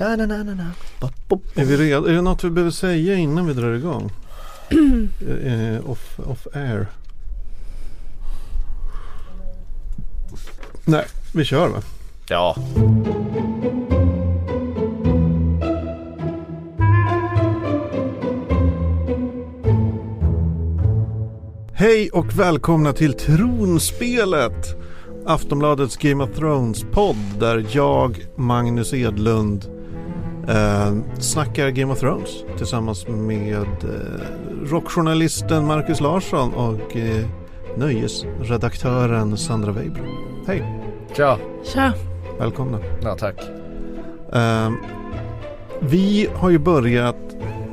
Da, na, na, na, na. Bop, bop, Är, vi redo? är det något vi behöver säga innan vi drar igång? Eh, eh, off, off air. Nej, vi kör va? Ja. Hej och välkomna till Tronspelet! Aftonbladets Game of Thrones-podd där jag, Magnus Edlund, eh, snackar Game of Thrones tillsammans med eh, rockjournalisten Marcus Larsson och eh, nöjesredaktören Sandra Weibro. Hej, Tja. Tja. välkomna. Ja tack. Eh, vi har ju börjat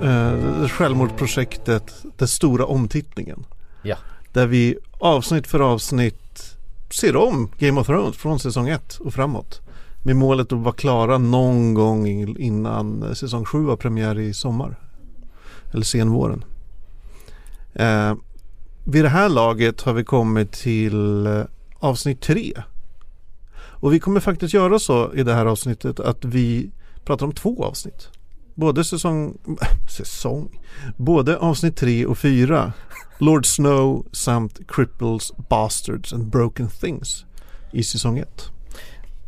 eh, självmordsprojektet Den stora omtittningen. Ja. Där vi avsnitt för avsnitt ser om Game of Thrones från säsong 1 och framåt. Med målet att vara klara någon gång innan säsong 7 har premiär i sommar. Eller senvåren. Eh, vid det här laget har vi kommit till eh, avsnitt 3. Och vi kommer faktiskt göra så i det här avsnittet att vi pratar om två avsnitt. Både säsong, säsong, både avsnitt 3 och 4. Lord Snow samt Cripples, Bastards and Broken Things i säsong 1.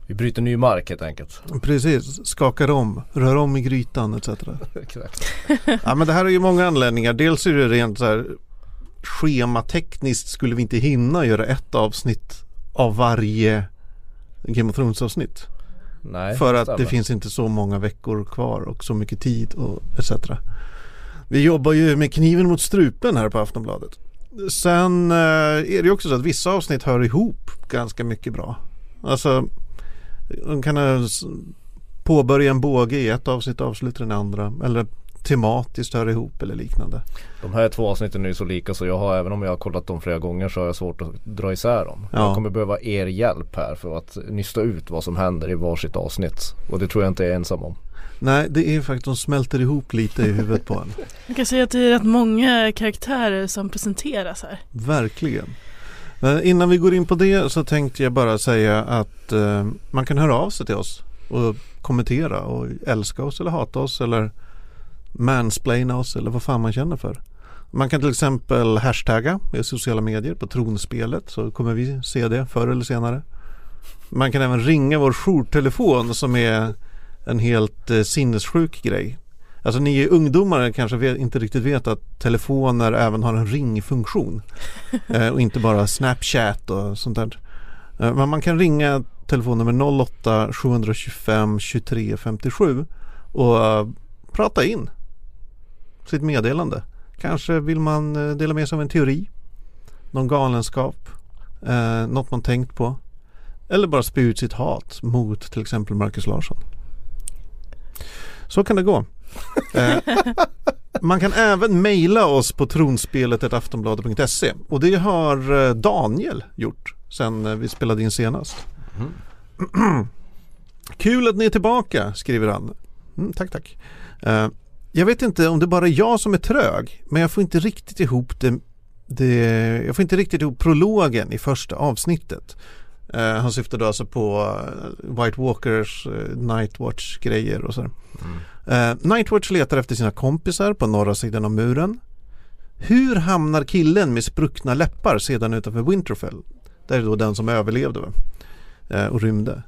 Vi bryter ny mark helt enkelt. Precis, skakar om, rör om i grytan etc. Ja men det här är ju många anledningar. Dels är det rent så här schematekniskt skulle vi inte hinna göra ett avsnitt av varje Game of Thrones avsnitt. Nej. För att stämmer. det finns inte så många veckor kvar och så mycket tid och etc. Vi jobbar ju med kniven mot strupen här på Aftonbladet. Sen eh, är det ju också så att vissa avsnitt hör ihop ganska mycket bra. Alltså, de kan påbörja en båge i ett avsnitt och avsluta den andra. Eller tematiskt hör ihop eller liknande. De här två avsnitten är ju så lika så jag har även om jag har kollat dem flera gånger så har jag svårt att dra isär dem. Ja. Jag kommer behöva er hjälp här för att nysta ut vad som händer i varsitt avsnitt. Och det tror jag inte jag är ensam om. Nej, det är faktiskt, de smälter ihop lite i huvudet på en. Man kan säga att det är rätt många karaktärer som presenteras här. Verkligen. Men innan vi går in på det så tänkte jag bara säga att eh, man kan höra av sig till oss och kommentera och älska oss eller hata oss eller mansplaina oss eller vad fan man känner för. Man kan till exempel hashtagga i sociala medier på tronspelet så kommer vi se det förr eller senare. Man kan även ringa vår jourtelefon som är en helt eh, sinnessjuk grej. Alltså ni ungdomar kanske inte riktigt vet att telefoner även har en ringfunktion. eh, och inte bara Snapchat och sånt där. Eh, men man kan ringa telefonnummer 08 725 23 57 och eh, prata in sitt meddelande. Kanske vill man dela med sig av en teori, någon galenskap, eh, något man tänkt på. Eller bara spy ut sitt hat mot till exempel Marcus Larsson. Så kan det gå. Eh, man kan även mejla oss på tronspelet.aftonbladet.se och det har eh, Daniel gjort sen eh, vi spelade in senast. Kul att ni är tillbaka, skriver han. Mm, tack, tack. Jag vet inte om det bara är jag som är trög, men jag får inte riktigt ihop det, det jag får inte riktigt ihop prologen i första avsnittet. Han syftar då alltså på White Walkers Nightwatch grejer och sådär. Mm. Eh, Nightwatch letar efter sina kompisar på norra sidan av muren. Hur hamnar killen med spruckna läppar sedan utanför Winterfell? Det är då den som överlevde? Eh, och rymde.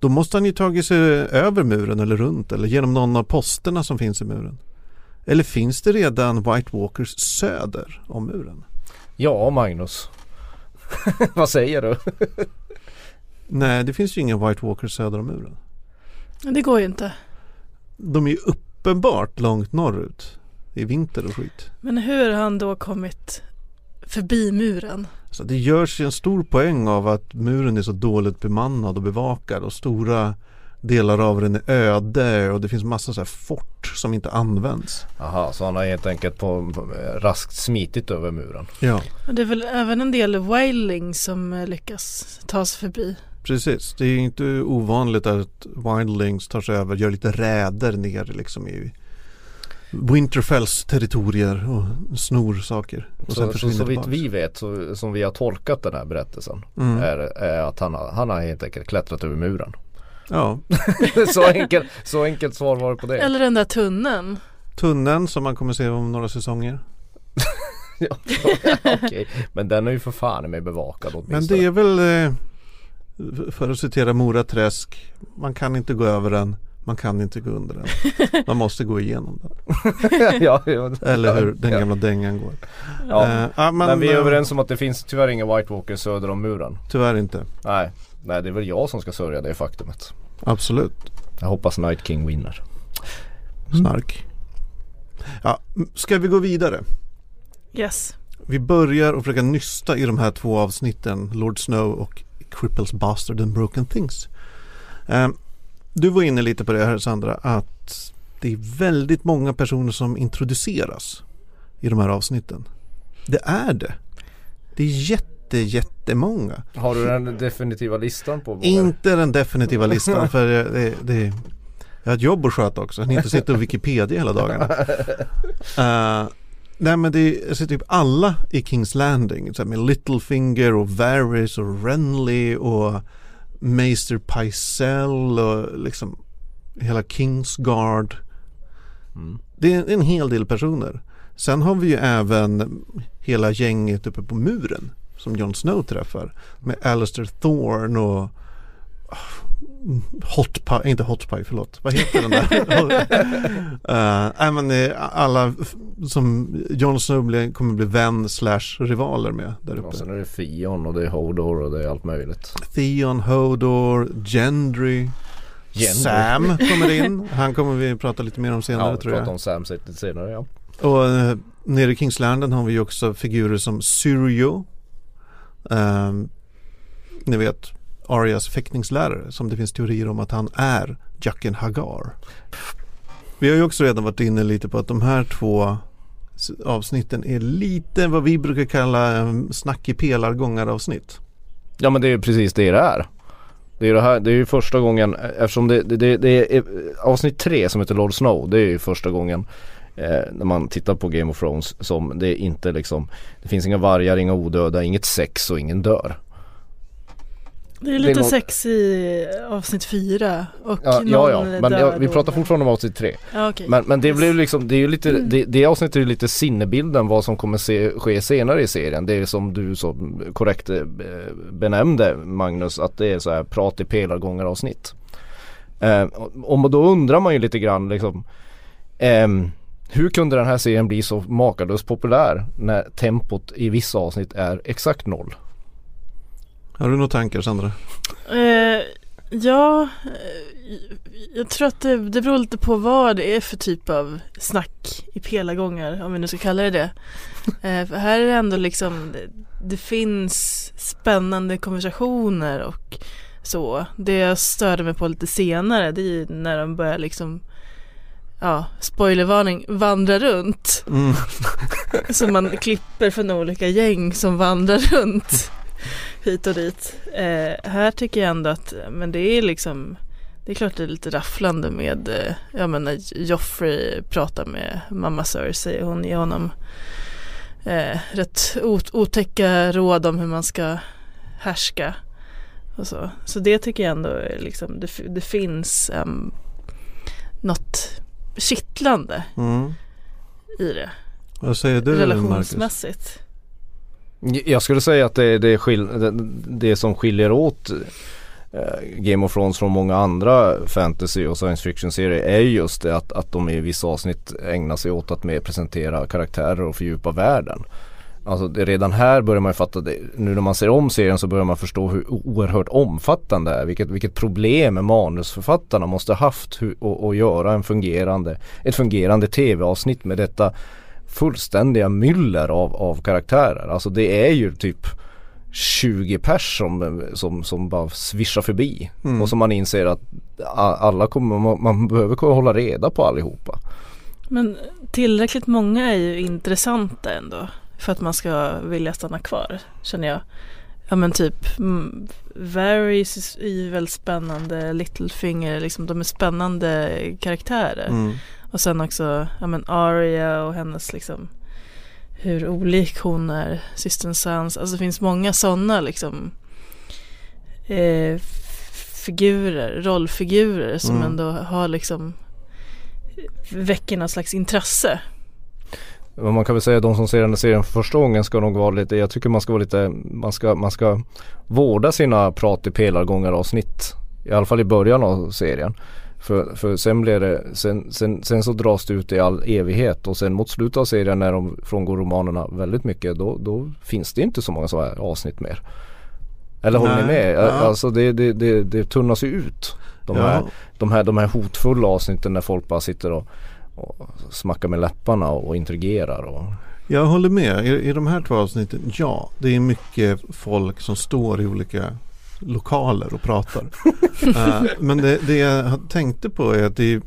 Då måste han ju tagit sig över muren eller runt eller genom någon av posterna som finns i muren. Eller finns det redan White Walkers söder om muren? Ja Magnus. vad säger du? Nej, det finns ju inga White Walkers söder om muren. Det går ju inte. De är ju uppenbart långt norrut. Det är vinter och skit. Men hur har han då kommit förbi muren? Så det görs ju en stor poäng av att muren är så dåligt bemannad och bevakad och stora delar av den är öde och det finns massa så här fort som inte används. Aha, så han har helt enkelt på, på, raskt smitit över muren. Ja, Och det är väl även en del wildlings som lyckas ta sig förbi. Precis. Det är inte ovanligt att wildlings tar sig över, gör lite räder ner liksom i Winterfells territorier och snor saker. Och Så, så, så vitt vi vet, så, som vi har tolkat den här berättelsen, Mm. är, är att han har, han har helt enkelt klättrat över muren. Ja, så, enkelt, så enkelt svar var det på det. Eller den där tunneln. tunneln som man kommer se om några säsonger. ja, okej. Men den är ju för fan med bevakad Men åtminstone. det är väl, eh, för att citera Mora Träsk, man kan inte gå över den, man kan inte gå under den. Man måste gå igenom den. ja, ja, Eller hur den ja. gamla dängan går. Ja. Eh, ja, Men, vi är eh, överens om att det finns tyvärr inga White Walkers söder om muren. Tyvärr inte. Nej, nej det är väl jag som ska sörja det faktumet. Absolut. Jag hoppas Night King vinner. Snark. Ja, ska vi gå vidare? Yes. Vi börjar att försöka nysta i de här två avsnitten, Lord Snow och Cripples Bastard and Broken Things. Eh, du var inne lite på det här Sandra, att det är väldigt många personer som introduceras i de här avsnitten. Det är det. Det är jätte, jättemånga. Har du den definitiva listan på? Inte den definitiva listan för det, det, jag har ett jobb att sköta också. Kan inte sitta och Wikipedia hela dagarna. Eh, nej men det är alltså, typ alla i Kings Landing. Så med Littlefinger och Varys och Renly och Maester Pycelle och liksom hela Kingsguard. Mm. Det är en hel del personer. Sen har vi ju även hela gänget uppe på muren som Jon Snow träffar. Med Alistair Thorne och Hot Pie, inte Hot Pie, förlåt. Vad heter den där? uh, men alla som Jon Snow blir, kommer bli vän slash rivaler med där Och sen uppe. är det Fion och det är Hodor och det är allt möjligt. Theon, Hodor, Gendry, Gendry. Sam kommer in. Han kommer vi prata lite mer om senare Ja, tror jag. prata om Sam lite senare ja. Och eh, nere i Kingslanden har vi ju också figurer som Syrio. Ehm, ni vet Arias fäktningslärare som det finns teorier om att han är Jacken Hagar. Vi har ju också redan varit inne lite på att de här två avsnitten är lite vad vi brukar kalla eh, snack i pelargångar avsnitt. Ja men det är ju precis det det är. Det är det här, det är ju första gången eh, eftersom det, det, det, det är eh, avsnitt tre som heter Lord Snow. Det är ju första gången eh, när man tittar på Game of Thrones som det är inte liksom Det finns inga vargar, inga odöda, inget sex och ingen dör. Det är Det är lite något- sex i avsnitt fyra och Ja, någon ja, ja. men jag, vi pratar fortfarande om avsnitt tre. Ja, okej. Men, men det Yes. blev liksom, det är ju lite, Mm. det, det avsnittet är ju lite sinnebilden vad som kommer se, ske senare i serien. Det är som du så korrekt eh, benämnde Magnus, att det är så här prat i pelargångar avsnitt. Eh, och och då undrar man ju lite grann liksom ehm, hur kunde den här serien bli så makalöst populär när tempot i vissa avsnitt är exakt noll? Har du några tankar Sandra? Eh, ja, eh, jag tror att det, det beror lite på vad det är för typ av snack i pelargångar, om vi nu ska kalla det det. Eh, för här är det ändå liksom, det, det finns spännande konversationer och så. Det jag störde mig på lite senare, det är ju när de börjar liksom Ja, spoilervarning, vandra runt. Mm. Så man klipper från olika gäng som vandrar runt hit och dit. Eh, här tycker jag ändå att men det är liksom det är klart det är lite rafflande med eh, ja men när Joffrey pratar med mamma Cersei och hon ger honom eh, rätt ot- otäcka råd om hur man ska härska. Och så. så det tycker jag ändå är liksom det, det finns um, något kittlande Mm. i det Vad säger du Marcus? Jag skulle säga att det, det, är det, som skiljer åt eh, Game of Thrones från många andra fantasy och science fiction serier är just det att, att de i vissa avsnitt ägnar sig åt att mer presentera karaktärer och fördjupa världen. Alltså det, redan här börjar man ju fatta det. Nu när man ser om serien så börjar man förstå hur oerhört omfattande det är. Vilket, vilket problem manusförfattarna måste haft hur, och, och göra en fungerande, ett fungerande tv-avsnitt med detta fullständiga myller av, av karaktärer. Alltså det är ju typ 20 pers som, som, som bara svischar förbi. Mm. Och som man inser att alla kommer, man, man behöver kunna hålla reda på allihopa. Men tillräckligt många är ju intressanta ändå för att man ska vilja stanna kvar känner jag. Ja men typ mm, Varys är ju väldigt spännande, Littlefinger, liksom de är spännande karaktärer. Mm. Och sen också, ja men Arya och hennes liksom hur olik hon är, systern Sans. Alltså det finns många sådana liksom eh, figurer, rollfigurer som Mm. ändå har liksom väcker någon slags intresse. Men man kan väl säga de som ser den här serien för första gången ska nog vara lite, jag tycker man ska vara lite, man ska, man ska vårda sina prat i pelargångar avsnitt. I alla fall i början av serien. För, för sen blir det, sen, sen, sen så dras det ut i all evighet och sen mot slutet av serien när de frångår romanerna väldigt mycket då, då finns det inte så många sådana här avsnitt mer. Eller håller ni med? ja. Alltså det, det, det, det tunnas ju ut. De, Ja. här, de, här, de här hotfulla avsnitten när folk bara sitter och, och smackar med läpparna och intrigerar. Och, Jag håller med. I, I de här två avsnitten, ja, det är mycket folk som står i olika lokaler och pratar. Eh, men det, det jag tänkte på är att det är,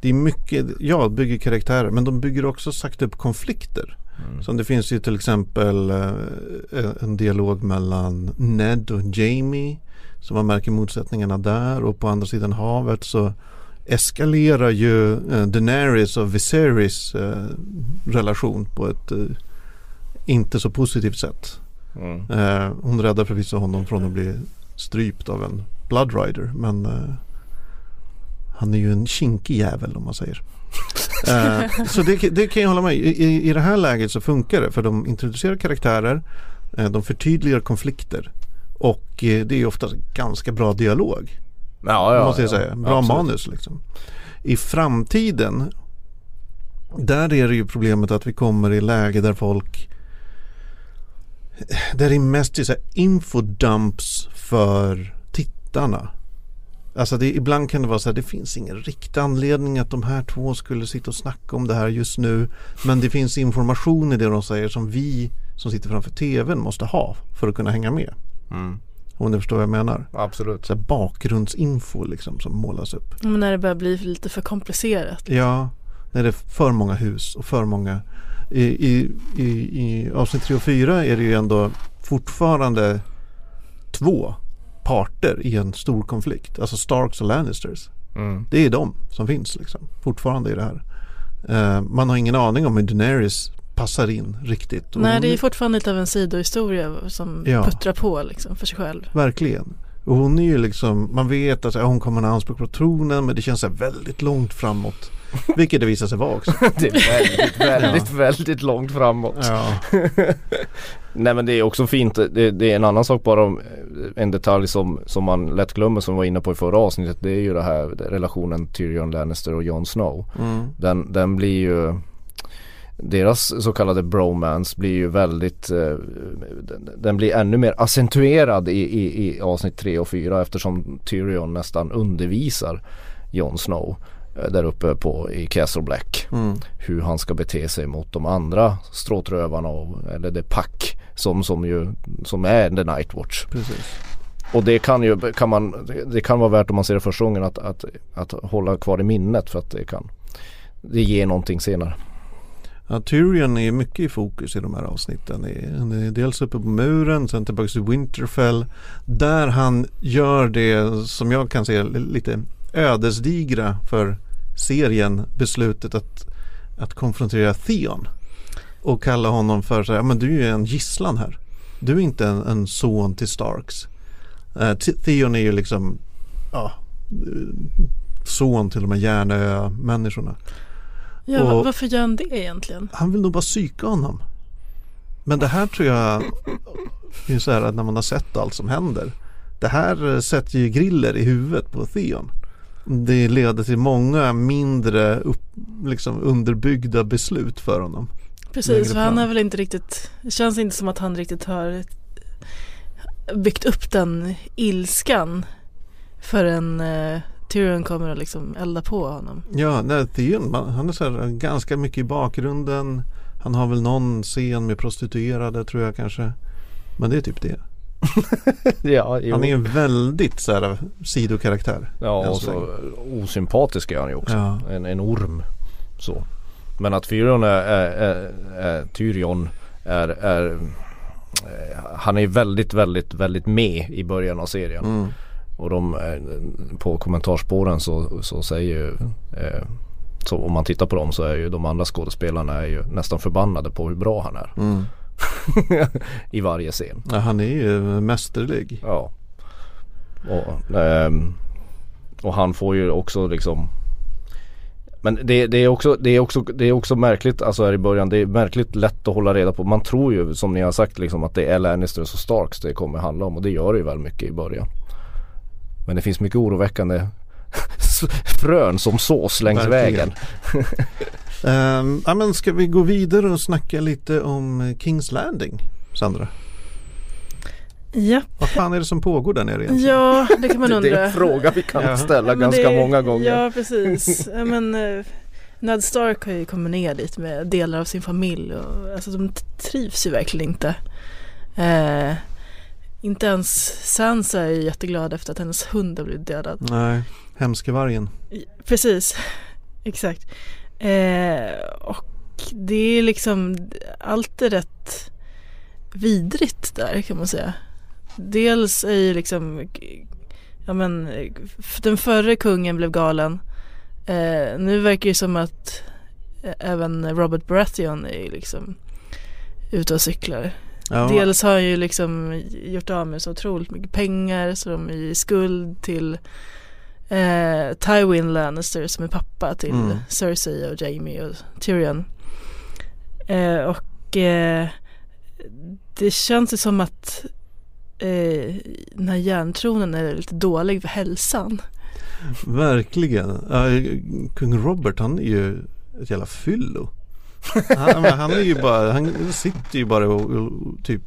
det är mycket, ja, bygger karaktärer, men de bygger också sagt upp konflikter. mm. Som det finns ju till exempel eh, en dialog mellan Ned och Jamie. Så man märker motsättningarna där och på andra sidan havet så eskalerar ju Daenerys och Viserys relation på ett inte så positivt sätt. Mm. Eh, hon räddar förvisso honom från att bli strypt av en Blood Rider men eh, han är ju en kinkig jävel om man säger. Eh, så det, det kan jag hålla med I, i. I det här läget så funkar det för de introducerar karaktärer, eh, de förtydligar konflikter och eh, det är ofta ganska bra dialog. Ja, ja, måste jag ja, säga. Bra absolut. manus liksom. I framtiden där är det ju problemet att vi kommer i läge där folk där det är mest så här infodumps för tittarna. Alltså det, ibland kan det vara så här, det finns ingen riktig anledning att de här två skulle sitta och snacka om det här just nu. Men det finns information i det de säger som vi som sitter framför tvn måste ha för att kunna hänga med. Mm. Om ni förstår vad jag menar. Absolut. Så här bakgrundsinfo liksom som målas upp. Men när det börjar bli lite för komplicerat. Ja, när det är för många hus och för många. I, i, i, i avsnitt 3 och 4 är det ju ändå fortfarande två parter i en stor konflikt. Alltså Starks och Lannisters. Mm. Det är de som finns liksom. Fortfarande i det här. Eh, man har ingen aning om hur Daenerys passar in riktigt. Och Nej, det är fortfarande lite av en sidohistoria som Ja. puttrar på liksom för sig själv. Verkligen. Och hon är ju liksom, man vet att hon kommer ha anspråk på tronen men det känns så här väldigt långt framåt. Vilket det visar sig vara också. Det är väldigt, väldigt, väldigt långt framåt. Ja, Nej men det är också fint, det, det är en annan sak bara om eh, en detalj som, som man lätt glömmer som vi var inne på i förra avsnittet. Det är ju det här relationen Tyrion Lannister och Jon Snow. mm. Den, den blir ju deras så kallade bromance blir ju väldigt eh, den, blir ännu mer accentuerad i, i, i avsnitt 3 och 4 eftersom Tyrion nästan undervisar Jon Snow där uppe på, i Castle Black Mm. hur han ska bete sig mot de andra stråtrövarna och, eller det pack som, som ju som är The Night Watch. Precis. Och det kan ju kan man, det kan vara värt om man ser det första gången att, att, att hålla kvar i minnet för att det kan det ger någonting senare. Ja, Tyrion är mycket i fokus i de här avsnitten. Han är dels uppe på muren, sen tillbaka till Winterfell. Där han gör det som jag kan se lite ödesdigra för serien beslutet att, att konfrontera Theon. Och kalla honom för så här, men du är ju en gisslan här. Du är inte en, en son till Starks. Uh, Theon är ju liksom ja, eh, son till de här Järnö-människorna. Ja, Och- varför gör han det egentligen? Han vill nog bara psyka honom. Men det här tror jag är så här att när man har sett allt som händer. Det här eh, sätter ju griller i huvudet på Theon. Det leder till många mindre upp, liksom underbyggda beslut för honom. Precis, för han har väl inte riktigt, det känns inte som att han riktigt har byggt upp den ilskan förrän eh, Tyrion kommer att liksom elda på honom. Ja, nej, man, han är så här ganska mycket i bakgrunden. Han har väl någon scen med prostituerade tror jag kanske. Men det är typ det. Ja, jo. Han är en väldigt så här sidokaraktär. ja och så osympatisk är han ju också. Ja. En, en orm. Så. Men att Tyrion är, är, är, är Tyrion är, är eh, han är väldigt, väldigt, väldigt med i början av serien. Mm. Och de, eh, på kommentarspåren så, så säger ju eh, så om man tittar på dem så är ju de andra skådespelarna är ju nästan förbannade på hur bra han är Mm. i varje scen. Ja, han är ju mästerlig. Ja. Och, ehm, och han får ju också liksom men det, det, är också, det, är också, det är också märkligt, alltså här i början, det är märkligt lätt att hålla reda på. Man tror ju som ni har sagt liksom att det är Lannisters och Starks det kommer handla om och det gör det ju väl mycket i början. Men det finns mycket oroväckande frön som sås längs Verkligen. vägen. Um, ja, men ska vi gå vidare och snacka lite om Kings Landing, Sandra? Ja, Vad fan är det som pågår där nere egentligen? ja det kan man undra. det är en fråga vi kan Ja. ställa Ja, ganska det- många gånger. Ja, precis. Ja, men, eh, Ned Stark har ju kommit ner dit med delar av sin familj och alltså, de trivs ju verkligen inte. Eh, inte ens Sansa är ju jätteglad efter att hennes hund har blivit dödad. Nej, hemske vargen. Precis, exakt. Eh, och det är liksom, allt är rätt vidrigt där kan man säga. Dels är ju liksom, ja men, den förre kungen blev galen. Eh, nu verkar det som att eh, även Robert Baratheon är liksom ute och cyklar. Ja, Dels har han ju liksom gjort av med så otroligt mycket pengar så de är i skuld till eh, Tywin Lannister som är pappa till Mm. Cersei och Jamie och Tyrion. Eh, och eh, det känns ju som att eh, den här järntronen är lite dålig för hälsan. Verkligen. Ja, Kung Robert han är ju ett jävla fyllo. Han, han är ju bara, han sitter ju bara och, och typ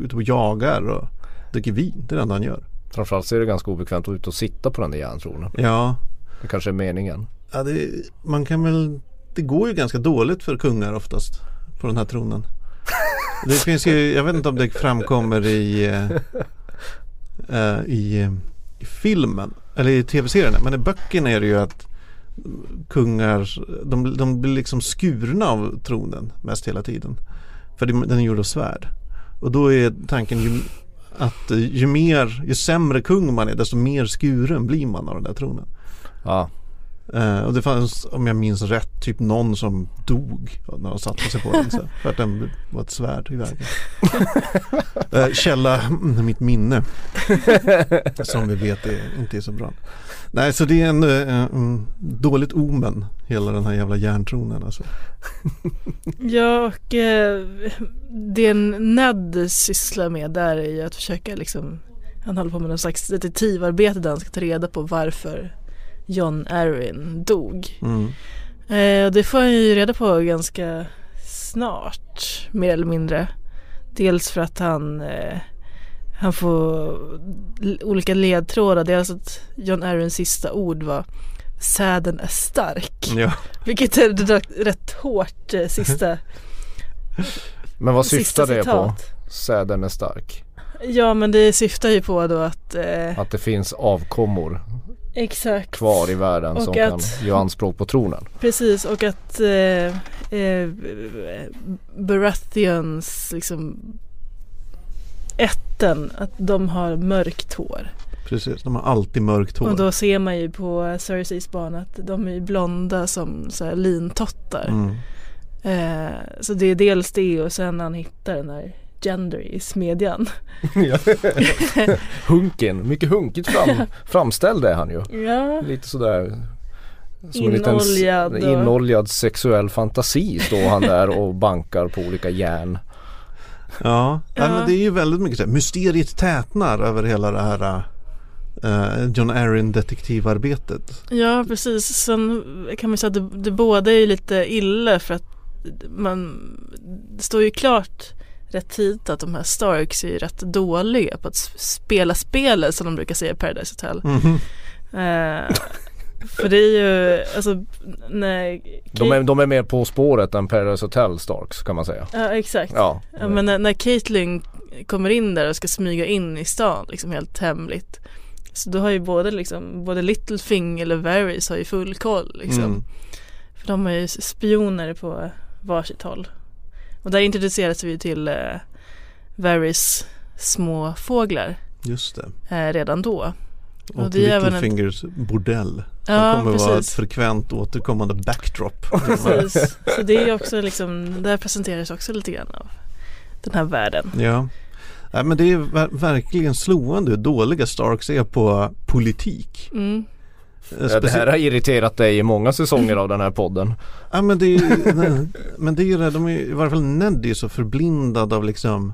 ute och jagar och dricker vin. Det är det enda han gör. Framförallt så är det ganska obekvämt att ute och sitta på den där järntronen. Ja, Det kanske är meningen. ja det, man kan väl, det går ju ganska dåligt för kungar oftast på den här tronen. Det finns ju, jag vet inte om det framkommer i, eh, eh, i, i filmen eller i tv-serien. Men i böckerna är det ju att kungar, de, de blir liksom skurna av tronen mest hela tiden. För den är gjord av svärd. Och då är tanken ju, att eh, ju mer, ju sämre kung man är desto mer skuren blir man av den där tronen. Ja, Eh, och det fanns, om jag minns rätt, typ någon som dog när de satte sig på den. Så, för att den var ett svärd i vägen. eh, källa, mitt minne. som vi vet är, inte är så bra. Nej, så det är en eh, mm, dåligt omen, hela den här jävla järntronen. Alltså. Ja och eh, det Ned sysslar med där är ju att försöka liksom Han håller på med någon slags detektivarbete där han ska ta reda på varför John Arryn dog. Mm. Eh, och det får han ju reda på ganska snart mer eller mindre. Dels för att han eh, han får olika ledtrådar. Dels att John Arryns sista ord var Säden är stark. Ja. Vilket är rätt- rätt hårt eh, sista men vad syftar det på? Säden är stark. Ja men det syftar ju på då att eh, Att det finns avkommor Exakt kvar i världen Och som att- kan göra anspråk på tronen. Precis och att eh, eh, Baratheons liksom ätten att de har mörkt hår. Precis, de har alltid mörkt hår. Och då ser man ju på Cerseis barn att de är blonda som så här lintottar. Mm. Eh, så det är dels det och sen han hittar den här gender i smedjan. Hunken, mycket hunkigt fram, framställd är han ju. Ja, Lite sådär som en liten Inoljad och- inoljad sexuell fantasi står han där och bankar på olika järn. Ja, ja. Men det är ju väldigt mycket så här, mysteriet tätnar över hela det här eh, John Arryn detektivarbetet. ja precis. Sen kan man säga att det, det båda är ju lite illa för att man det står ju klart rätt tidigt att de här Starks är ju rätt dåliga på att spela spelet som de brukar säga i Paradise Hotel. Mhm. Eh, för det är ju, alltså när De är, de är mer på spåret än Paradise Hotel Starks kan man säga. Ja exakt. Ja, Ja, men när, när Caitlyn kommer in där och ska smyga in i stan liksom helt hemligt. Så då har ju både liksom, både Littlefinger eller Varys har ju full koll liksom. Mm. För de har ju spioner på varsitt håll. Och där introduceras vi till eh, Varys små fåglar Just det. eh, redan då. Och, Och det Littlefingers bordell. Som Ja kommer vara ett precis. frekvent återkommande backdrop. precis. Så det är också liksom, där presenteras också lite grann av den här världen. ja. Nej, men det är ver verkligen slående hur dåliga Starks är på politik. Mm. Eh, Ja, det här har irriterat dig i många säsonger av den här podden. Ja men det är ju, nej, men det är ju det, de är, i varje fall Ned är så förblindad av liksom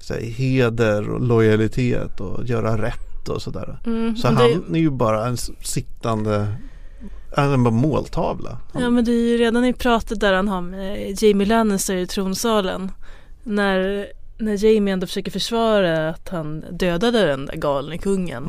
så här, heder och lojalitet och göra rätt och sådär. Mm. Så det- han är ju bara en sittande, han är bara måltavla. Han, Ja men det är ju redan i pratet där han har med Jamie Lannister i tronsalen. När, när Jamie ändå försöker försvara att han dödade den där galne kungen.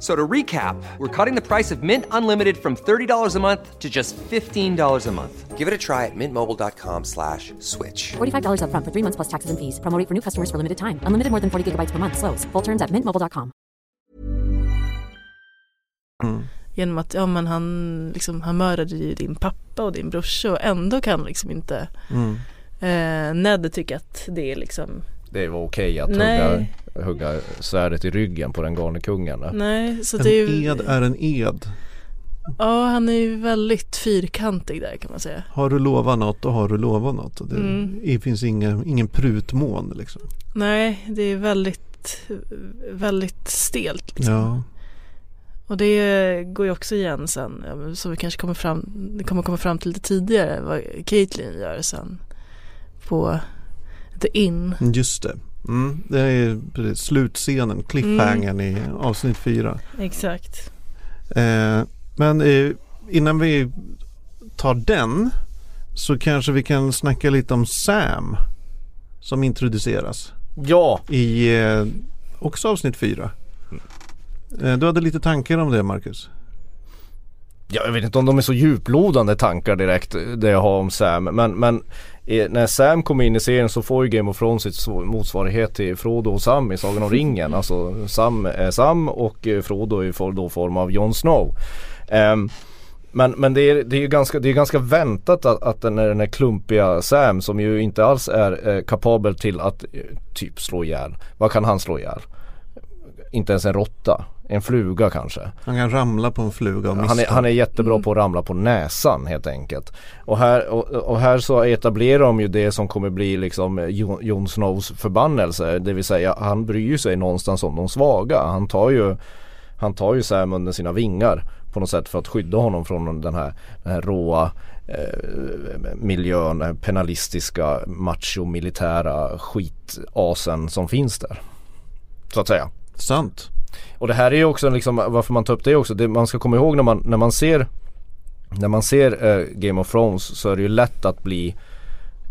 F- So to recap, we're cutting the price of Mint Unlimited from $30 a month to just $15 a month. Give it a try at mintmobile.com slash switch. $45 upfront for three months plus taxes and fees. Promo rate for new customers for limited time. Unlimited more than 40 gigabytes per month. Slows. Full terms at mintmobile.com. mm. Genom att ja, men han, liksom, han mördade ju din pappa och din brorsa och ändå kan liksom inte Mm. eh, Ned tycka att det är liksom Det var okej att Nej. hugga, hugga svärdet i ryggen på den galne kungen. Nej så En det är ju, ed är en ed. Ja han är ju väldigt fyrkantig där kan man säga. Har du lovat något då har du lovat något. Det, Mm. det finns ingen, ingen prutmån liksom. Nej det är väldigt, väldigt stelt liksom. Ja. Och det går ju också igen sen, så vi kanske kommer fram, kommer komma fram till lite tidigare vad Caitlyn gör sen på The Inn. Just det. Mm. Det är precis slutscenen, cliffhangern i avsnitt fyra. Exakt. Eh, men eh, innan vi tar den så kanske vi kan snacka lite om Sam som introduceras Ja, i eh, också avsnitt fyra. Eh, du hade lite tankar om det Marcus? Jag vet inte om de är så djuplodande tankar direkt det jag har om Sam. Men, men när Sam kommer in i serien så får ju Game of Thrones sitt motsvarighet till Frodo och Sam i Sagan om ringen. Alltså Sam är Sam och eh, Frodo är då form av Jon Snow. Ehm, men, men det är, det är ju ganska, det är ganska väntat att, att den, är den här klumpiga Sam som ju inte alls är eh, kapabel till att eh, typ slå ihjäl. Vad kan han slå ihjäl? Inte ens en råtta. En fluga kanske. Han kan ramla på en fluga och Han är, han är jättebra på att ramla på näsan helt enkelt. Och här, och, och här så etablerar de ju det som kommer bli liksom Jon, Jon Snows förbannelse. Det vill säga han bryr sig någonstans om de svaga. Han tar ju, han tar ju Sam under sina vingar på något sätt för att skydda honom från den här, den här råa eh, miljön, penalistiska macho-militära skitasen som finns där. Så att säga. Sant. Och det här är ju också liksom varför man tar upp det också. Det man ska komma ihåg när man, när man ser När man ser eh, Game of Thrones så är det ju lätt att bli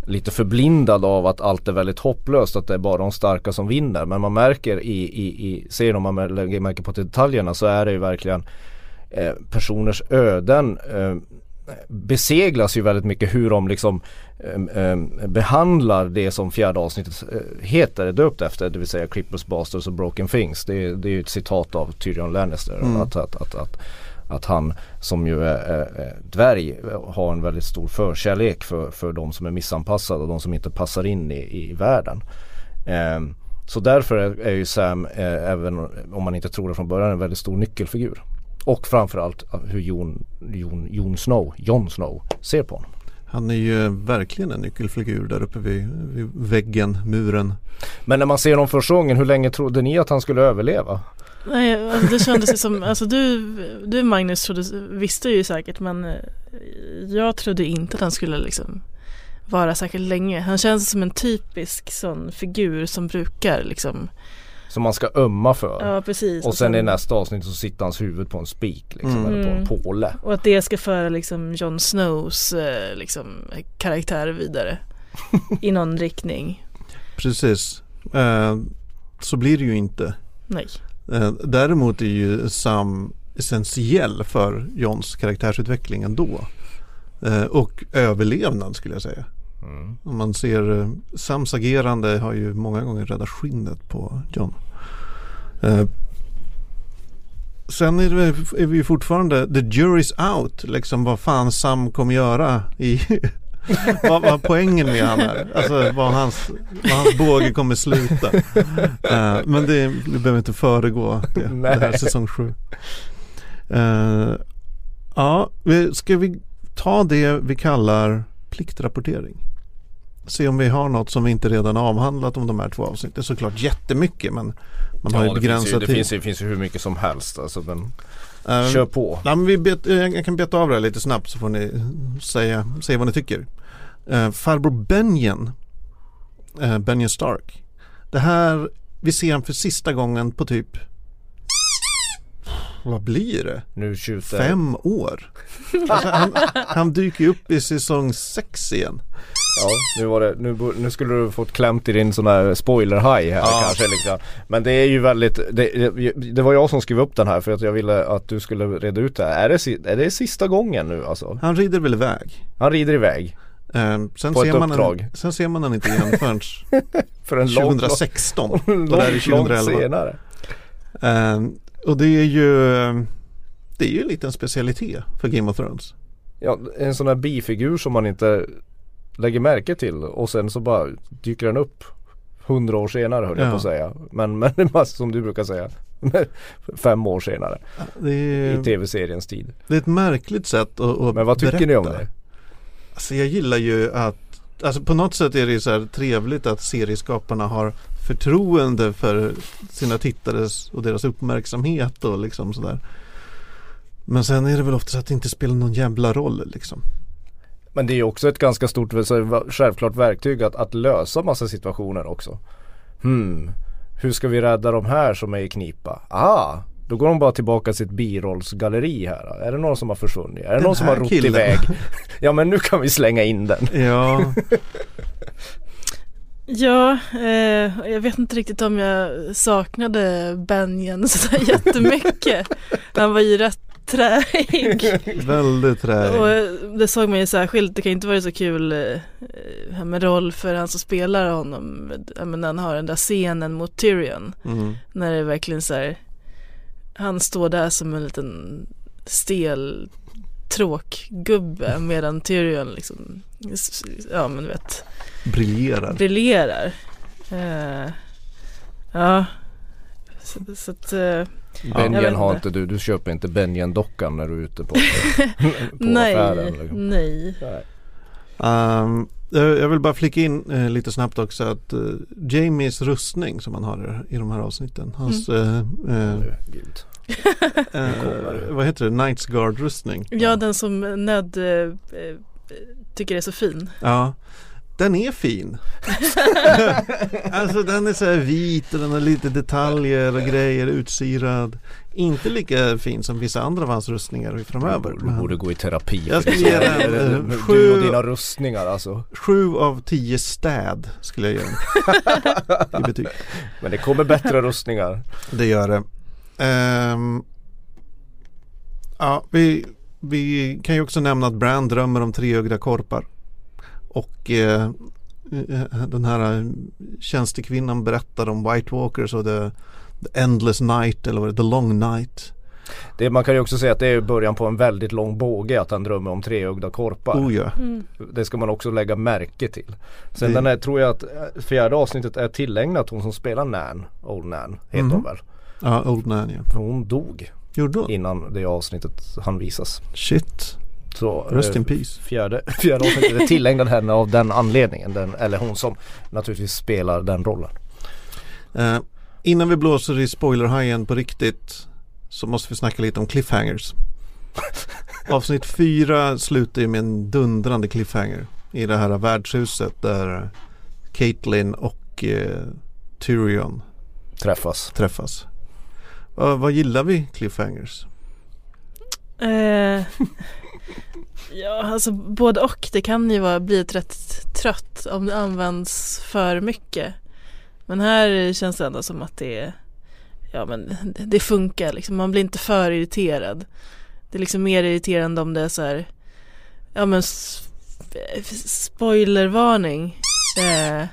Lite förblindad av att allt är väldigt hopplöst. Att det är bara de starka som vinner. Men man märker i, i, i serien om man lägger märke på detaljerna så är det ju verkligen eh, Personers öden eh, beseglas ju väldigt mycket hur de liksom eh, eh, behandlar det som fjärde avsnittet eh, heter, är döpt efter, det vill säga Cripples, Bastards och Broken Things. Det, är- det är ju ett citat av Tyrion Lannister. Mm. Att, att, att, att, att han som ju är, är, är dvärg har en väldigt stor förkärlek för, för de som är missanpassade och de som inte passar in i, i världen. Ehm, så därför är, är ju Sam, eh, även om man inte tror det från början, en väldigt stor nyckelfigur. Och framförallt hur Jon, Jon, Jon Snow, Jon Snow ser på honom. Han är ju verkligen en nyckelfigur där uppe vid, vid väggen, muren. Men när man ser honom första gången, hur länge trodde ni att han skulle överleva? Nej, alltså det kändes ju som, alltså du, du Magnus trodde, visste ju säkert men eh, jag trodde inte att han skulle liksom vara särskilt länge. Han känns som en typisk sån figur som brukar liksom, Som man ska ömma för. ja precis. och sen i nästa avsnitt så sitter hans huvud på en spik liksom, Mm. eller på en Mm. påle. Och att det ska föra liksom Jon Snows eh, liksom, karaktär vidare i någon riktning. Precis. Eh, så blir det ju inte. Nej. Eh, däremot är ju Sam essentiell för Johns karaktärsutveckling ändå. Eh, och överlevnad skulle jag säga. Mm. Om man ser eh, Sams agerande har ju många gånger räddat skinnet på John. Eh, sen är, det, är vi fortfarande the jury's out. Liksom vad fan Sam kommer göra i, vad, vad poängen med han är. Alltså vad hans, vad hans båge kommer sluta. Uh, men det, vi behöver inte föregå det, det här säsong 7. Uh, ja, ska vi ta det vi kallar pliktrapportering? Se om vi har något som vi inte redan avhandlat om de här två avsnitten. Såklart jättemycket men man ja, har ju begränsat det tid. Finns ju, det finns ju hur mycket som helst alltså, men um, Kör på. Ja, men vi bet, jag kan beta av det här lite snabbt så får ni säga, säga vad ni tycker. Uh, farbror Benjen, uh, Benjen Stark. Det här, vi ser han för sista gången på typ vad blir det? Nu tjuter. Fem år. Alltså, han, han dyker upp i säsong sex igen. Ja, nu, var det, nu, nu skulle du fått klämt i din sån här spoiler-haj här ja. kanske liksom. Men det är ju väldigt, det, det, var jag som skrev upp den här för att jag ville att du skulle reda ut det här. Är det, är det sista gången nu alltså? Han rider väl iväg? Han rider iväg. Um, sen, På ser ett man uppdrag. En, sen ser man den inte igen förrän för en 2016. Långt, långt, långt senare. Um, och det är ju Det är ju en liten specialitet för Game of Thrones. Ja, en sån här bifigur som man inte lägger märke till och sen så bara dyker den upp hundra år senare höll ja. jag på att säga. Men, men som du brukar säga. Fem år senare. Är, I tv-seriens tid. Det är ett märkligt sätt att, att Men vad tycker berätta. ni om det? Alltså jag gillar ju att Alltså på något sätt är det så här trevligt att serieskaparna har förtroende för sina tittares och deras uppmärksamhet och liksom sådär. Men sen är det väl ofta så att det inte spelar någon jävla roll liksom. Men det är också ett ganska stort självklart verktyg att, att lösa massa situationer också. Hmm, hur ska vi rädda de här som är i knipa? Ah, då går de bara tillbaka till sitt birollsgalleri här. Är det någon som har försvunnit? Är det den någon som har rott killen. iväg? ja men nu kan vi slänga in den. Ja. Ja, eh, jag vet inte riktigt om jag saknade Benjen sådär jättemycket. Han var ju rätt träig. Väldigt träig. Och det såg man ju särskilt, det kan inte vara så kul eh, med roll för han som spelar honom. när han har den där scenen mot Tyrion. Mm. När det är verkligen så här, han står där som en liten stel tråkgubbe medan Tyrion liksom, ja men du vet. Briljerar. Briljerar. Uh, ja. Så, så att, uh, Benjen har inte du, du köper inte Benjen-dockan när du är ute på, på nej, affären? Liksom. Nej. nej. Um, jag vill bara flika in eh, lite snabbt också att eh, Jamies rustning som han har i de här avsnitten. Hans mm. eh, eh, eh vad heter det? Knights Guard rustning. Ja, den som Ned eh, tycker är så fin. Ja, den är fin. alltså den är så här vit och den har lite detaljer och grejer, utsyrad. Inte lika fin som vissa andra av hans rustningar framöver. Du borde gå i terapi. Jag skulle ge den sju, Du och dina rustningar alltså. Sju av tio städ skulle jag ge den. I betyg. Men det kommer bättre rustningar. Det gör det. Um, ja, vi, vi kan ju också nämna att Brand drömmer om treögda korpar. Och eh, eh, den här tjänstekvinnan berättar om White Walkers och the, the Endless Night eller vad det The Long Night. Det, man kan ju också säga att det är början på en väldigt lång båge att han drömmer om treögda korpar. Oh ja. Mm. Det ska man också lägga märke till. Sen det... den är, tror jag att eh, fjärde avsnittet är tillägnat hon som spelar Nan, Old Nan heter mm. hon väl? Ja, Old Nan ja. Hon dog. Gjorde hon? Innan det avsnittet han visas. Shit. Så, Rest in peace. Fjärde, fjärde avsnittet är tillägnad henne av den anledningen. Den, eller hon som naturligtvis spelar den rollen. Uh, innan vi blåser i spoilerhajen på riktigt så måste vi snacka lite om cliffhangers. Avsnitt fyra slutar ju med en dundrande cliffhanger i det här värdshuset där Caitlyn och uh, Tyrion träffas. träffas. Uh, vad gillar vi cliffhangers? Uh, Ja, alltså både och. Det kan ju vara, bli rätt trött om det används för mycket. Men här känns det ändå som att det ja men det funkar liksom. Man blir inte för irriterad. Det är liksom mer irriterande om det är så här, ja men spoilervarning. Eh,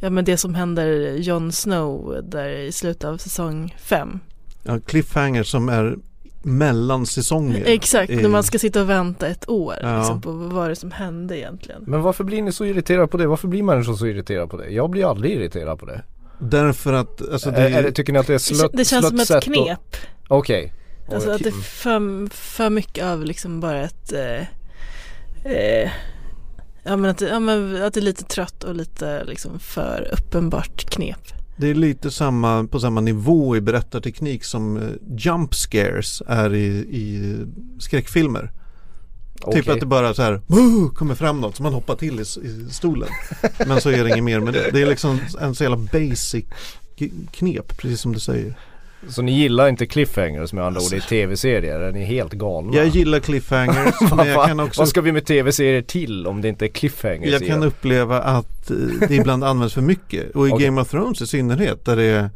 ja men det som händer Jon Snow där i slutet av säsong fem. Ja, cliffhanger som är mellan säsonger. Exakt, är- när man ska sitta och vänta ett år Ja. liksom, på vad var det som hände egentligen. Men varför blir ni så irriterade på det? Varför blir människor så irriterade på det? Jag blir aldrig irriterad på det. Därför att alltså det, är, tycker ni att det är slött det känns som slött ett sätt att- knep. Okej. Alltså Och- att det är för, för mycket av liksom bara ett eh, eh, Ja men, att, det- ja men att det är lite trött och lite liksom för uppenbart knep. Det är lite samma, på samma nivå i berättarteknik som eh, jump scares är i, i skräckfilmer. okej. Typ att det bara så här kommer fram något som man hoppar till i, i stolen. Men så är det inget mer med det. Det är liksom en så jävla basic knep, precis som du säger. Så ni gillar inte cliffhangers med andra ord i tv-serier? Är ni helt galna? Jag gillar cliffhangers, men jag kan också Vad ska vi med tv-serier till om det inte är cliffhangers Jag kan uppleva att eh, det ibland används för mycket och i Okej. Game of Thrones i synnerhet där det är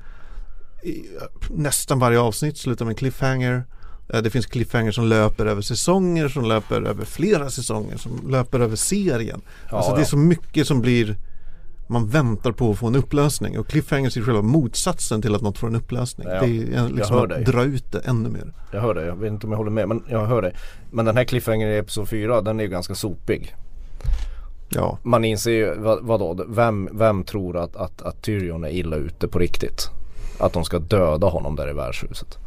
nästan varje avsnitt slutar med cliffhanger. Eh, Det finns cliffhanger som löper över säsonger, som löper över flera säsonger, som löper över serien. Ja, alltså det är ja. så mycket som blir man väntar på att få en upplösning och cliffhangers är själva motsatsen till att något får en upplösning. Ja, det är liksom att dig. dra ut det ännu mer. Jag hör det, jag vet inte om jag håller med men jag hör det. Men den här cliffhangern i Episod 4 den är ju ganska sopig. Ja, Man inser ju, vad, vadå, vem, vem tror att, att, att Tyrion är illa ute på riktigt? Att de ska döda honom där i värdshuset.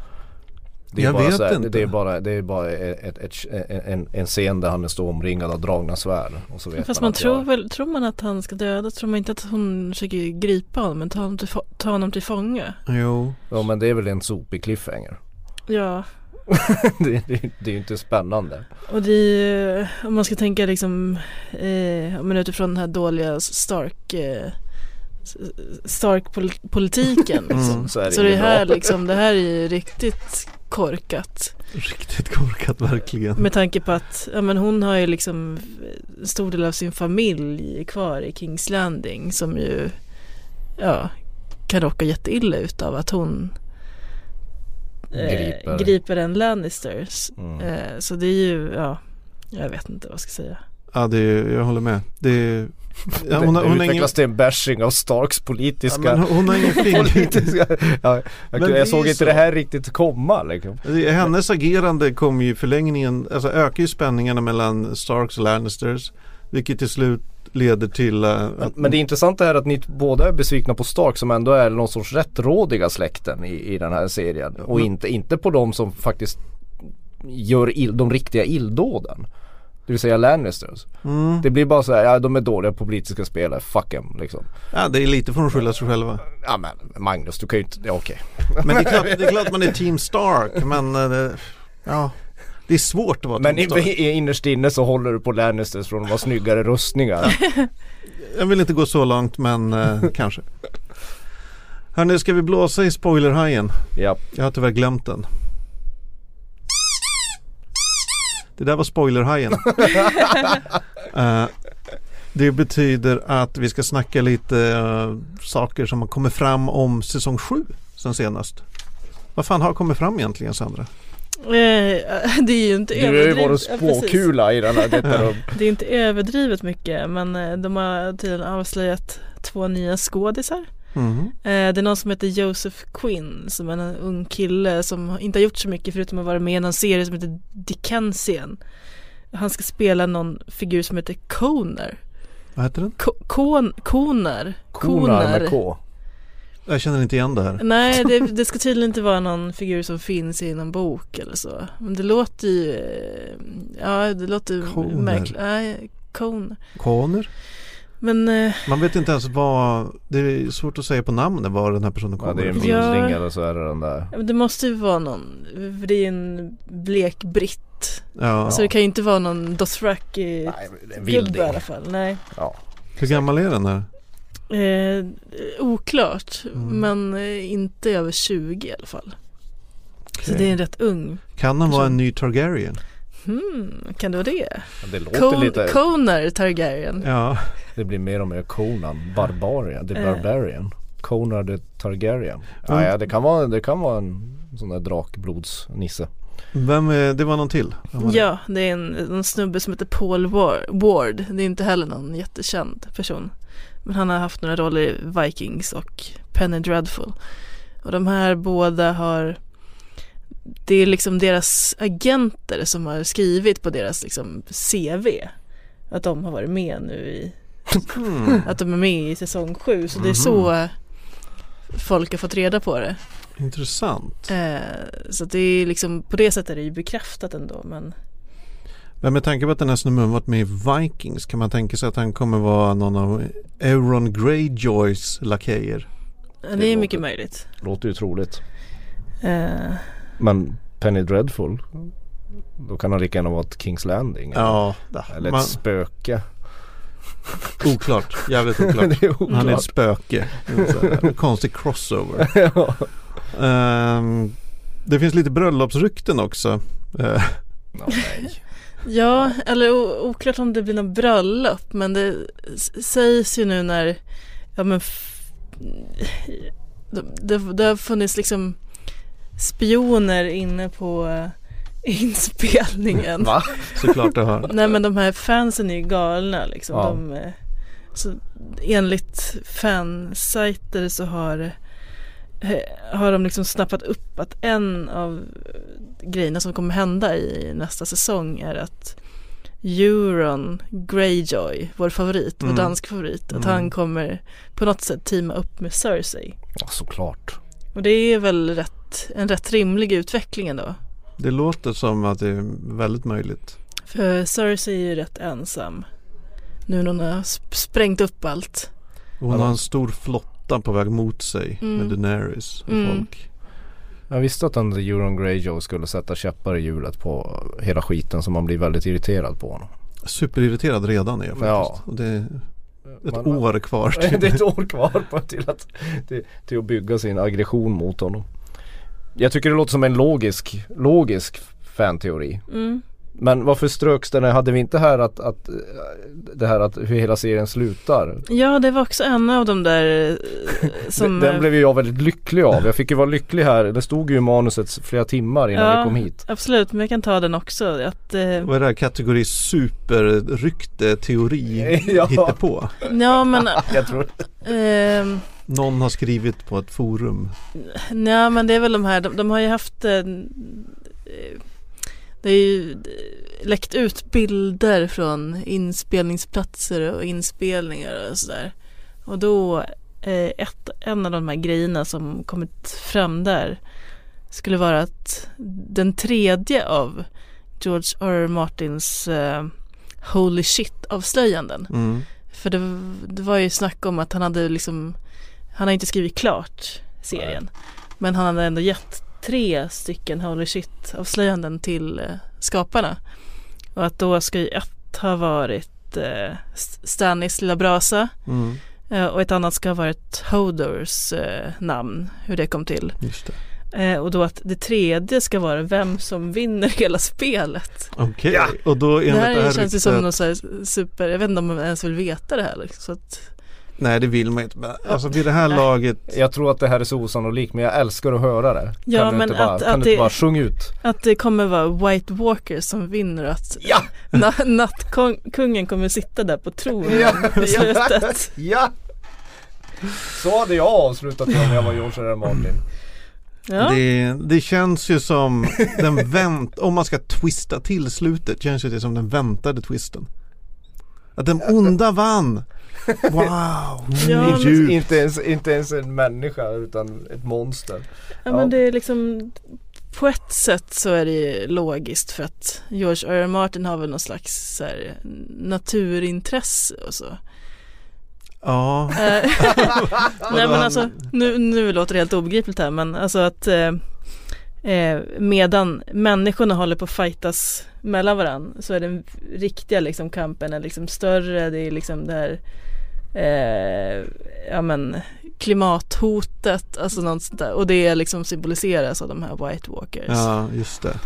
Det är Jag bara vet så här, inte. Det är bara, det är bara ett, ett, ett, en, en scen där han står omringad av dragna svärd. Och så vet Fast man, man tror jag- väl, tror man att han ska döda tror man inte att hon försöker gripa honom men ta honom till, ta honom till fånga. jo. Ja men det är väl en sopig cliffhanger. Ja, det, det, det är ju inte spännande. och det är om man ska tänka liksom, eh, men utifrån den här dåliga Stark eh, Stark-politiken liksom. Mm, så är det Så det här bra. liksom, det här är ju riktigt korkat. Riktigt korkat verkligen. Med tanke på att, ja men hon har ju liksom en stor del av sin familj kvar i Kings Landing som ju, ja, kan råka jätteilla ut av att hon eh, Griper. griper en Lannisters. Mm. Eh, så det är ju, ja, jag vet inte vad jag ska säga. Ja, det är, jag håller med. Det är, ja, hon, har- hon utvecklas till en bashing av Starks politiska ja, hon har ingen politiska ja, jag, jag såg ju inte så. det här riktigt komma liksom. Hennes agerande kommer ju i förlängningen, alltså ökar ju spänningarna mellan Starks och Lannisters. Vilket till slut leder till uh, Men, men det intressanta är att ni båda är besvikna på Stark som ändå är någon sorts rättrådiga släkten i, i den här serien. Och men- inte, inte på de som faktiskt gör ill, de riktiga illdåden. Det vill säga Lannisters. mm, Det blir bara så här, ja de är dåliga på politiska spelare, fuck em liksom. ja, det är lite får de skylla sig själva. Ja men Magnus du kan ju inte, ja, okej. Men det är klart, det är klart man är Team Stark men det, ja, det är svårt att vara Men Team Stark. i, i, innerst inne så håller du på Lannisters från att vara snyggare rustningar. Jag vill inte gå så långt men eh, kanske. Hörni, ska vi blåsa i spoilerhajen? ja. Jag har tyvärr glömt den. Det där var spoilerhajen. Eh, det betyder att vi ska snacka lite eh, saker som har kommit fram om säsong 7 sen senast. Vad fan har kommit fram egentligen Sandra? Eh, det är ju inte Du är ju överdrivet. precis. spåkula i den här, detta. Det är inte överdrivet mycket men de har tydligen avslöjat två nya skådisar. Eh, Det är någon som heter Joseph Quinn som är en ung kille som inte har gjort så mycket förutom att vara med i en serie som heter Dickensian. Han ska spela någon figur som heter Koner. Vad heter den? Ko- Kon, koner. Konar med K. Jag känner inte igen det här. Nej, det, det ska tydligen inte vara någon figur som finns i någon bok eller så. Men det låter ju, eh, ja det låter Koner. märkligt. Nej, Koner. Koner? Men eh, Man vet inte ens vad, det är svårt att säga på namnet var den här personen Ja kommer det är en ifrån. Ja. vilding eller så är det den där. ja, men det måste ju vara någon, för det är en blek britt. Ja. Så det kan ju inte vara någon Dothraki Nej, en gubbe vilding. i alla fall. Nej. Ja. Hur gammal är den här? Eh, oklart, Mm. men eh, inte över 20 i alla fall. Så Okej. det är en rätt ung. Kan han vara en ny Targaryen? Hmm, kan det vara det? Det låter Kon- lite, Koner Targaryen. Ja. det blir mer och mer Conan, Barbarian, the Eh. Barbarian. Conan the Targaryen. Mm. Ja, ja det kan vara, det kan vara en sån där drakblodsnisse. Vem är, det var någon till? Var? Ja, det är en, en snubbe som heter Paul War- Ward. Det är inte heller någon jättekänd person. Men han har haft några roller i Vikings och Penny Dreadful. Och de här båda har det är liksom deras agenter som har skrivit på deras liksom CV att de har varit med nu i Mm. att de är med i säsong sju så det är så folk har fått reda på det. Intressant. Eh, så det är liksom på det sättet är det ju bekräftat ändå men Men med tanke på att den här snubben varit med i Vikings kan man tänka sig att han kommer vara någon av Euron Greyjoys lakejer. det är låter- mycket möjligt. Låter ju troligt. Eh, Men Penny Dreadful. Då kan han lika gärna vara ett Kings Landing. Ja, Eller ett man, spöke. oklart. Jävligt oklart. det är Han är ett oklart. spöke. Konstig crossover. ja. Ehm, det finns lite bröllopsrykten också. Eh, Ja, nej. Ja, eller oklart om det blir någon bröllop men det sägs ju nu när, ja men det, det har funnits liksom spioner inne på eh, inspelningen. Va? såklart det har. Nej men de här fansen är ju galna liksom. Ja. De, eh, så enligt fansajter så har, eh, har de liksom snappat upp att en av grejerna som kommer hända i nästa säsong är att Euron Greyjoy, vår favorit, Mm. vår dansk favorit, att Mm. han kommer på något sätt teama upp med Cersei. Ja, såklart. Och det är väl rätt, en rätt rimlig utveckling ändå. Det låter som att det är väldigt möjligt. För Cersei är ju rätt ensam. Nu när hon har sp- sprängt upp allt. Och hon Ja. har en stor flotta på väg mot sig Mm. med Daenerys och Mm. folk. Jag visste att den Euron Greyjoy skulle sätta käppar i hjulet på hela skiten så man blir väldigt irriterad på honom. Superirriterad redan är jag faktiskt. Ja. Och det är ett Man- år kvar. det till- är ett år kvar på till att, till, till att bygga sin aggression mot honom. Jag tycker det låter som en logisk, logisk fanteori. Mm. Men varför ströks den? Hade vi inte här att, att eh, det här att hur hela serien slutar? Ja, det var också en av de där eh, som... Den blev ju jag väldigt lycklig av. Jag fick ju vara lycklig här. Det stod ju i manuset flera timmar innan Ja. vi kom hit. Absolut, men jag kan ta den också. Att, eh, Vad är det här kategori superrykte, teori, Ja. hittepå? ja, men... Jag tror ehm, Någon har skrivit på ett forum. Nej men det är väl de här, de, de har ju haft eh, Det är ju eh, läckt ut bilder från inspelningsplatser och inspelningar och sådär Och då eh, ett, en av de här grejerna som kommit fram där Skulle vara att den tredje av George R. R. Martins eh, Holy shit avslöjanden Mm. för det, det var ju snack om att han hade liksom Han har inte skrivit klart serien. Men han hade ändå gett tre stycken Holy shit avslöjanden till eh, skaparna. Och att då ska ju ett ha varit eh, St- Stannis lilla brasa. Mm. eh, Och ett annat ska ha varit Hodors eh, namn Hur det kom till. Just det. eh, Och då att det tredje ska vara vem som vinner hela spelet. Okej, och då enligt Det det här, här, känns ju som något så här super, jag vet inte om man ens vill veta det här liksom, så att Nej det vill man inte. Men Alltså vid det här Nej. laget. Jag tror att det här är så osannolikt men jag älskar att höra det. Ja, kan du men inte bara, att- kan att du det- inte bara sjunga ut? Att det kommer vara White Walkers som vinner och att Ja! na- nattkungen kommer sitta där på tronen Ja, på slutet. Ja! Så hade jag avslutat det om jag var George R. R. Martin. Ja. Det, det känns ju som den vänt, om man ska twista till slutet känns ju det som den väntade twisten. Att den onda vann. Wow, Ja, det är men-. Inte ens, inte ens en människa utan ett monster. ja men det är liksom på ett sätt så är det ju logiskt för att George R. R. Martin har väl någon slags så här, naturintresse och så. Ja, Eh, Nej men alltså nu, nu låter det helt obegripligt här men alltså att eh, eh, medan människorna håller på att fightas mellan varandra så är den riktiga liksom kampen är liksom större, det är liksom det här eh, ja men klimathotet, alltså något sånt där och det liksom symboliseras av de här White Walkers ja just det.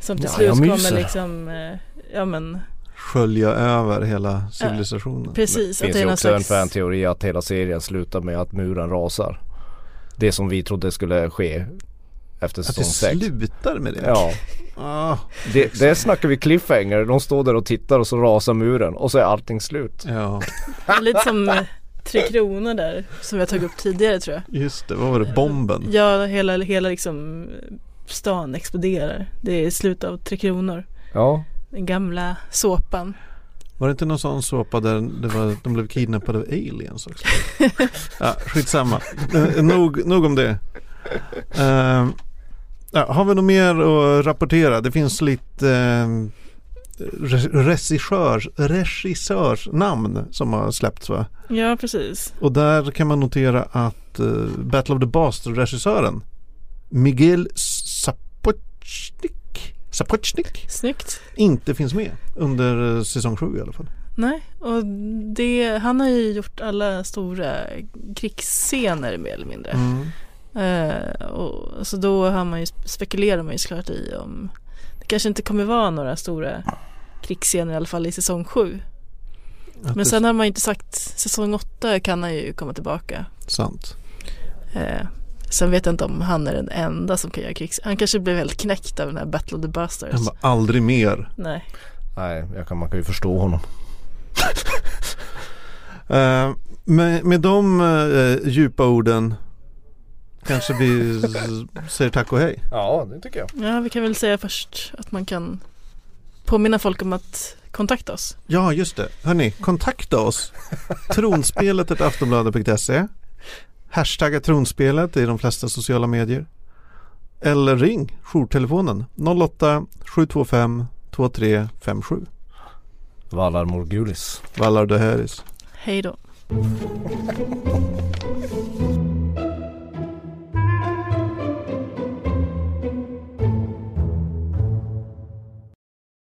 som till Ja, slut kommer liksom eh, ja men Skölja över hela civilisationen. precis Det att finns ju också en slags fan-teori att hela serien slutar med att muren rasar. Det som vi trodde skulle ske efter Att det säsong 6. slutar med det? Ja, Ah, det, det snackar vi cliffhanger. De står där och tittar och så rasar muren och så är allting slut. ja, lite som eh, Tre Kronor där som jag tagit upp tidigare tror jag just det. Vad var det? Bomben? Ja, hela, hela liksom stan exploderar. Det är slutet av Tre Kronor. Ja, Den gamla såpan. Var det inte någon sån såpa där det var, de blev kidnappade av aliens också? ja, skitsamma. Eh, nog, nog om det. Eh, ja, har vi något mer att rapportera? Det finns lite uh, regissörs, regissörsnamn som har släppts va? Ja, precis. Och där kan man notera att uh, Battle of the Bastards-regissören Miguel Sapochnik, Sapochnik Snyggt. inte finns med under uh, säsong 7 i alla fall. Nej, och det, han har ju gjort alla stora krigsscener mer eller mindre. Mm. Eh, och, så då har man ju, spekulerar man ju såklart i om det kanske inte kommer vara några stora krigsscener i alla fall i säsong 7. Att Men det sen har man ju inte sagt, säsong 8 kan han ju komma tillbaka. sant. Eh, sen vet jag inte om han är den enda som kan göra krigs... Han kanske blev helt knäckt av den här Battle of the Bastards. Han var aldrig mer. Nej. nej, jag kan, man kan ju förstå honom. Eh, med, med de eh, djupa orden kanske vi säger tack och hej. Ja, det tycker jag. Ja, vi kan väl säga först att man kan påminna folk om att kontakta oss. Ja, just det. Hörni, kontakta oss. Tronspelet aftonbladet.se Hashtagga tronspelet i de flesta sociala medier. Eller ring jourtelefonen 08 725 2357. Valar Morgulis. Vallar de Heris. Hej då.